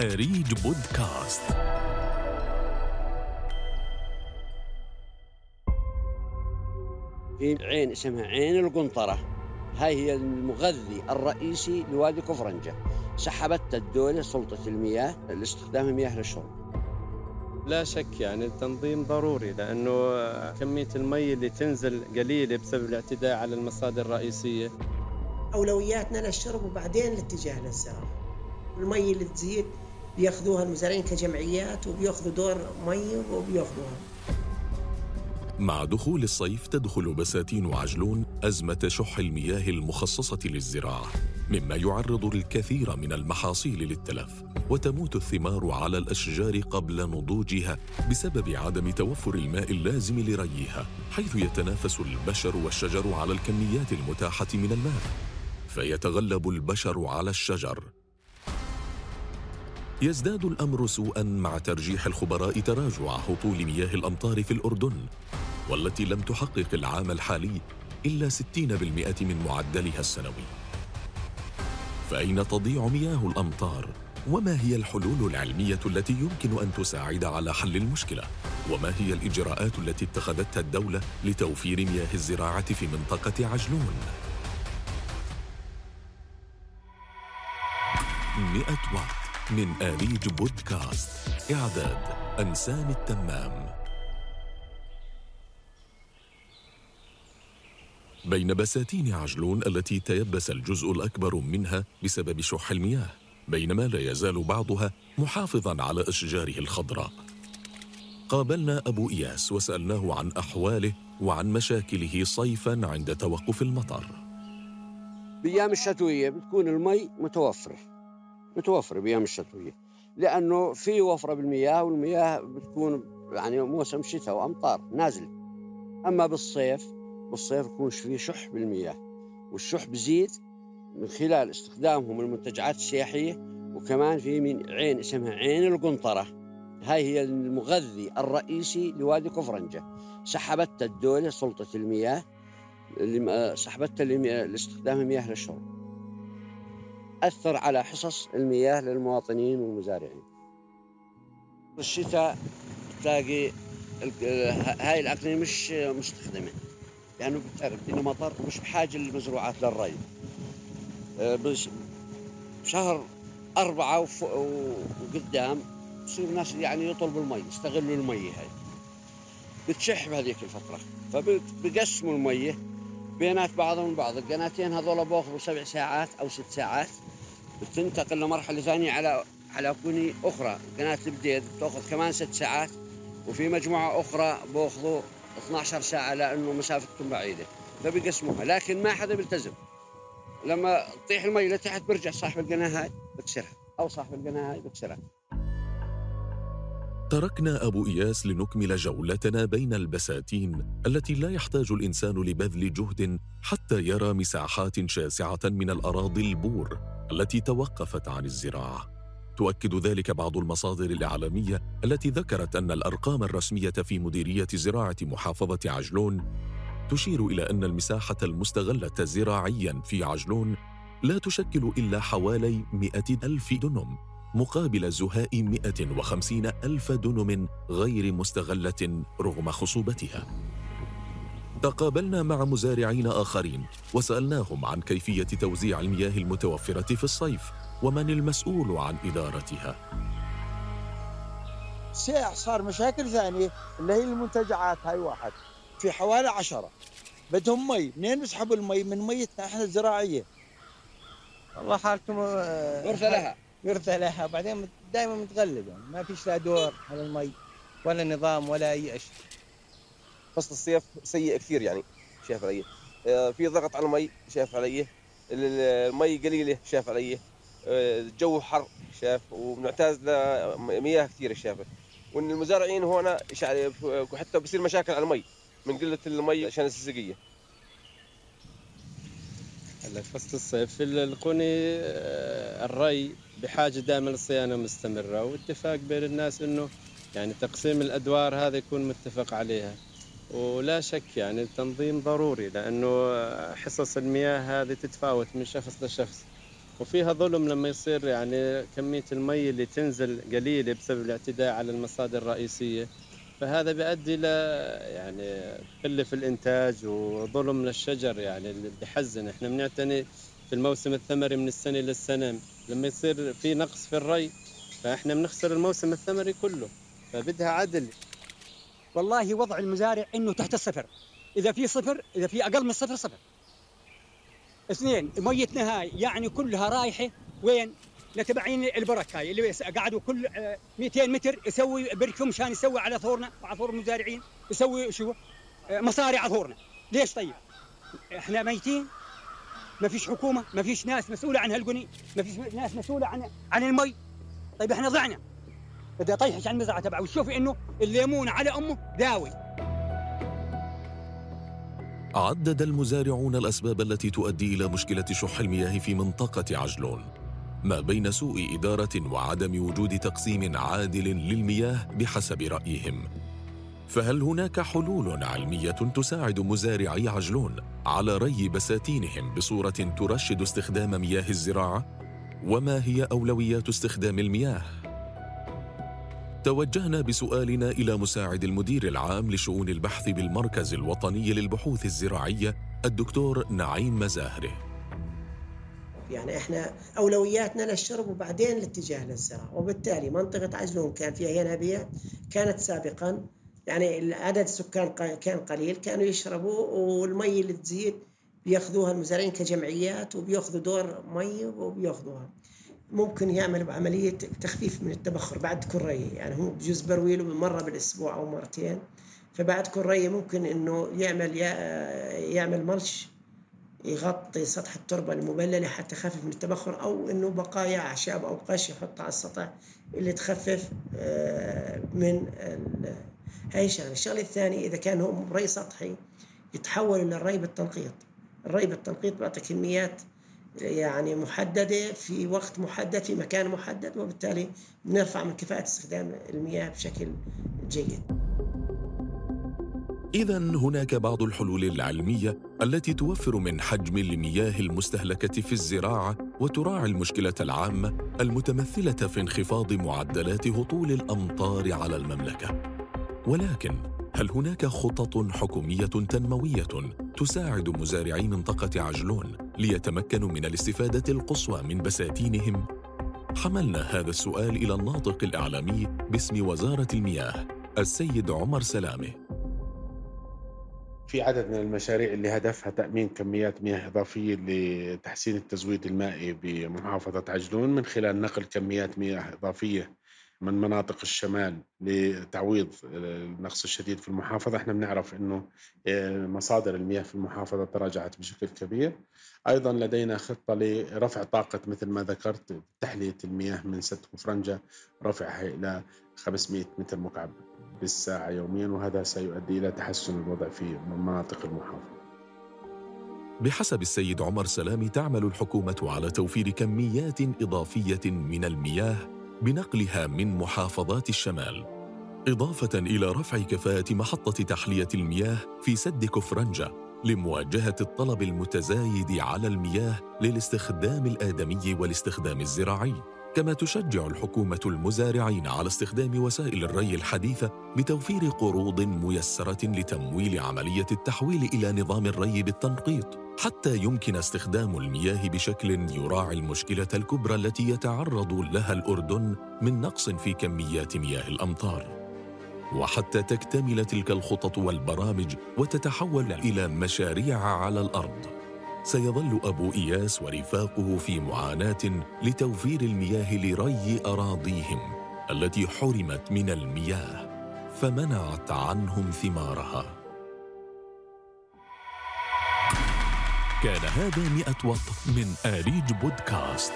أريج بودكاست. في عين اسمها عين القنطرة. هاي هي المغذي الرئيسي لوادي كفرنجة. سحبت الدولة سلطة المياه لاستخدام المياه للشرب. لا شك يعني التنظيم ضروري لأنه كمية المي اللي تنزل قليلة بسبب الاعتداء على المصادر الرئيسية. أولوياتنا للشرب وبعدين الاتجاه للزراعة المي اللي تزيد بياخذوها المزارعين كجمعيات وبياخذوا دور مي وبياخذوها. مع دخول الصيف تدخل بساتين عجلون أزمة شح المياه المخصصة للزراعة مما يعرض الكثير من المحاصيل للتلف وتموت الثمار على الأشجار قبل نضوجها بسبب عدم توفر الماء اللازم لريها حيث يتنافس البشر والشجر على الكميات المتاحة من الماء فيتغلب البشر على الشجر. يزداد الأمر سوءا مع ترجيح الخبراء تراجع هطول مياه الأمطار في الأردن والتي لم تحقق العام الحالي إلا 60% من معدلها السنوي. فأين تضيع مياه الأمطار؟ وما هي الحلول العلمية التي يمكن أن تساعد على حل المشكلة؟ وما هي الإجراءات التي اتخذتها الدولة لتوفير مياه الزراعة في منطقة عجلون؟ 100 واط من آليج بودكاست إعداد أنسان التمام. بين بساتين عجلون التي تيبس الجزء الأكبر منها بسبب شح المياه بينما لا يزال بعضها محافظا على أشجاره الخضراء. قابلنا أبو إياس وسألناه عن أحواله وعن مشاكله صيفا عند توقف المطر. بأيام الشتوية بتكون المي متوفرة. متوفرة بأيام الشتوية. لأنه في وفرة بالمياه والمياه بتكون يعني موسم شتاء وأمطار نازلة. أما بالصيف بالصيف يكون في شح بالمياه والشح بزيد من خلال استخدامهم المنتجعات السياحية وكمان في من عين اسمها عين القنطرة. هاي هي المغذي الرئيسي لوادي كفرنجة. سحبت الدولة سلطة المياه سحبتها لاستخدام المياه للشرب. أثر على حصص المياه للمواطنين والمزارعين. الشتاء تلاقي هاي الأقنية مش مستخدمة. لأنه يعني بتعرف إنه مطر ومش بحاجة للمزروعات للري. آه، بشهر أربعة وقدام بصير الناس يعني يطلبوا المي يستغلوا المي هاي. بتشح بهذيك الفترة. فبقسموا المية بينات بعضهم بعض القناتين هذول بأخذوا سبع ساعات أو ست ساعات. بتنتقل لمرحلة ثانية على على كوني أخرى. قناة البديد تأخذ كمان ست ساعات. وفي مجموعة أخرى بأخذوا 12 ساعة لأنه مسافتهم بعيدة. فبيقسموها لكن ما حدا بيلتزم. لما تطيح المي لتحت برجع صاحب القناة هاي بكسرها. أو صاحب القناة هاي بكسرها. تركنا أبو إياس لنكمل جولتنا بين البساتين التي لا يحتاج الإنسان لبذل جهد حتى يرى مساحات شاسعة من الأراضي البور التي توقفت عن الزراعة. تؤكد ذلك بعض المصادر الإعلامية التي ذكرت أن الأرقام الرسمية في مديرية زراعة محافظة عجلون تشير إلى أن المساحة المستغلة زراعياً في عجلون لا تشكل إلا حوالي مئة ألف دنم مقابل زهاء 150 ألف دنم غير مستغلة رغم خصوبتها. تقابلنا مع مزارعين آخرين وسألناهم عن كيفية توزيع المياه المتوفرة في الصيف ومن المسؤول عن إدارتها. سيح صار مشاكل ثانية اللي هي المنتجعات هاي واحد. في حوالي عشرة. بدهم مي. منين بيسحبوا المي؟ من ميتنا إحنا الزراعية. والله حالكم غرفة لها. يرثى لها بعدين دائما متغلبة. ما فيش لا دور على المي ولا نظام ولا أي شيء فصل الصيف سيء كثير يعني شايف علي. آه، في ضغط على المي شايف علي. المي قليلة شايف علي. آه، الجو حر شايف. وبنعتاز لمياه كثيرة شايفه وإن المزارعين هون حتى بصير مشاكل على المي. من قلة المي عشان السقية. هلا فصل الصيف القوني آه، الري بحاجة دائما لصيانة مستمرة واتفاق بين الناس إنه يعني تقسيم الأدوار هذا يكون متفق عليها. ولا شك يعني التنظيم ضروري لأنه حصص المياه هذه تتفاوت من شخص لشخص. وفيها ظلم لما يصير يعني كمية المي اللي تنزل قليلة بسبب الاعتداء على المصادر الرئيسية. فهذا بيؤدي إلى يعني قلة في الإنتاج وظلم للشجر يعني اللي بحزن. إحنا بنعتني في الموسم الثمري من السنة للسنة لما يصير في نقص في الري فإحنا بنخسر الموسم الثمري كله فبدها عدل. والله وضع المزارع إنه تحت الصفر. إذا في صفر إذا في أقل من الصفر صفر. اثنين ميتنا هاي يعني كلها رايحة. وين؟ لتبعين البرك هاي اللي قعدوا كل آه، 200 متر يسوي بركة مشان يسوي على ثورنا وعلى ثور المزارعين يسوي شو؟ آه، مصاري على ثورنا. ليش طيب؟ إحنا ميتين ما فيش حكومة ما فيش ناس مسؤولة عن هالقني ما فيش ناس مسؤولة عن عن المي. طيب إحنا ضعنا. بدي اطيحش عن المزرعة تبعه. وشوفي إنه الليمون على أمه داوي. عدد المزارعون الأسباب التي تؤدي إلى مشكلة شح المياه في منطقة عجلون. ما بين سوء إدارة وعدم وجود تقسيم عادل للمياه بحسب رأيهم. فهل هناك حلول علمية تساعد مزارعي عجلون على ري بساتينهم بصورة ترشد استخدام مياه الزراعة؟ وما هي أولويات استخدام المياه؟ توجهنا بسؤالنا إلى مساعد المدير العام لشؤون البحث بالمركز الوطني للبحوث الزراعية الدكتور نعيم مزاهره. يعني إحنا أولوياتنا للشرب وبعدين الاتجاه للزراعة. وبالتالي منطقة عجلون كان فيها ينابيع كانت سابقا يعني عدد السكان كان قليل كانوا يشربوا والمي اللي تزيد بيأخذوها المزارعين كجمعيات وبيأخذوا دور مي وبيأخذوها. ممكن يعملوا عملية تخفيف من التبخر بعد كل ري يعني هو بجوز برويله مرة بالأسبوع أو مرتين. فبعد كل ري ممكن إنه يعمل يعمل ملش يغطي سطح التربة المبللة حتى يخفف من التبخر أو إنه بقايا أعشاب أو قش يحطها على السطح اللي تخفف آه، من هاي الشغلة. الشغلة الثانية إذا كان هو ري سطحي يتحول للري بالتنقيط الري بالتنقيط بيعطي كميات يعني محددة في وقت محدد في مكان محدد وبالتالي بنرفع من كفاءة استخدام المياه بشكل جيد. إذا هناك بعض الحلول العلمية التي توفر من حجم المياه المستهلكة في الزراعة وتراعي المشكلة العامة المتمثلة في انخفاض معدلات هطول الأمطار على المملكة. ولكن هل هناك خطط حكومية تنموية تساعد مزارعي منطقة عجلون ليتمكنوا من الاستفادة القصوى من بساتينهم؟ حملنا هذا السؤال إلى الناطق الإعلامي باسم وزارة المياه السيد عمر سلامة في عدد من المشاريع اللي هدفها تأمين كميات مياه إضافية لتحسين التزويد المائي بمحافظة عجلون من خلال نقل كميات مياه إضافية من مناطق الشمال لتعويض النقص الشديد في المحافظة. إحنا بنعرف إنه مصادر المياه في المحافظة تراجعت بشكل كبير. أيضا لدينا خطة لرفع طاقة مثل ما ذكرت تحلية المياه من سد كفرنجة رفعها إلى 500 متر مكعب. بالساعة يوميا وهذا سيؤدي إلى تحسن الوضع في مناطق المحافظة. بحسب السيد عمر سلامي تعمل الحكومة على توفير كميات إضافية من المياه بنقلها من محافظات الشمال إضافة إلى رفع كفاءة محطة تحلية المياه في سد كفرنجة لمواجهة الطلب المتزايد على المياه للاستخدام الآدمي والاستخدام الزراعي. كما تشجع الحكومة المزارعين على استخدام وسائل الري الحديثة بتوفير قروض ميسرة لتمويل عملية التحويل إلى نظام الري بالتنقيط حتى يمكن استخدام المياه بشكل يراعي المشكلة الكبرى التي يتعرض لها الأردن من نقص في كميات مياه الأمطار. وحتى تكتمل تلك الخطط والبرامج وتتحول إلى مشاريع على الأرض. سيظل أبو إياس ورفاقه في معاناة لتوفير المياه لري أراضيهم التي حرمت من المياه فمنعت عنهم ثمارها. كان هذا مئة وط من آريج بودكاست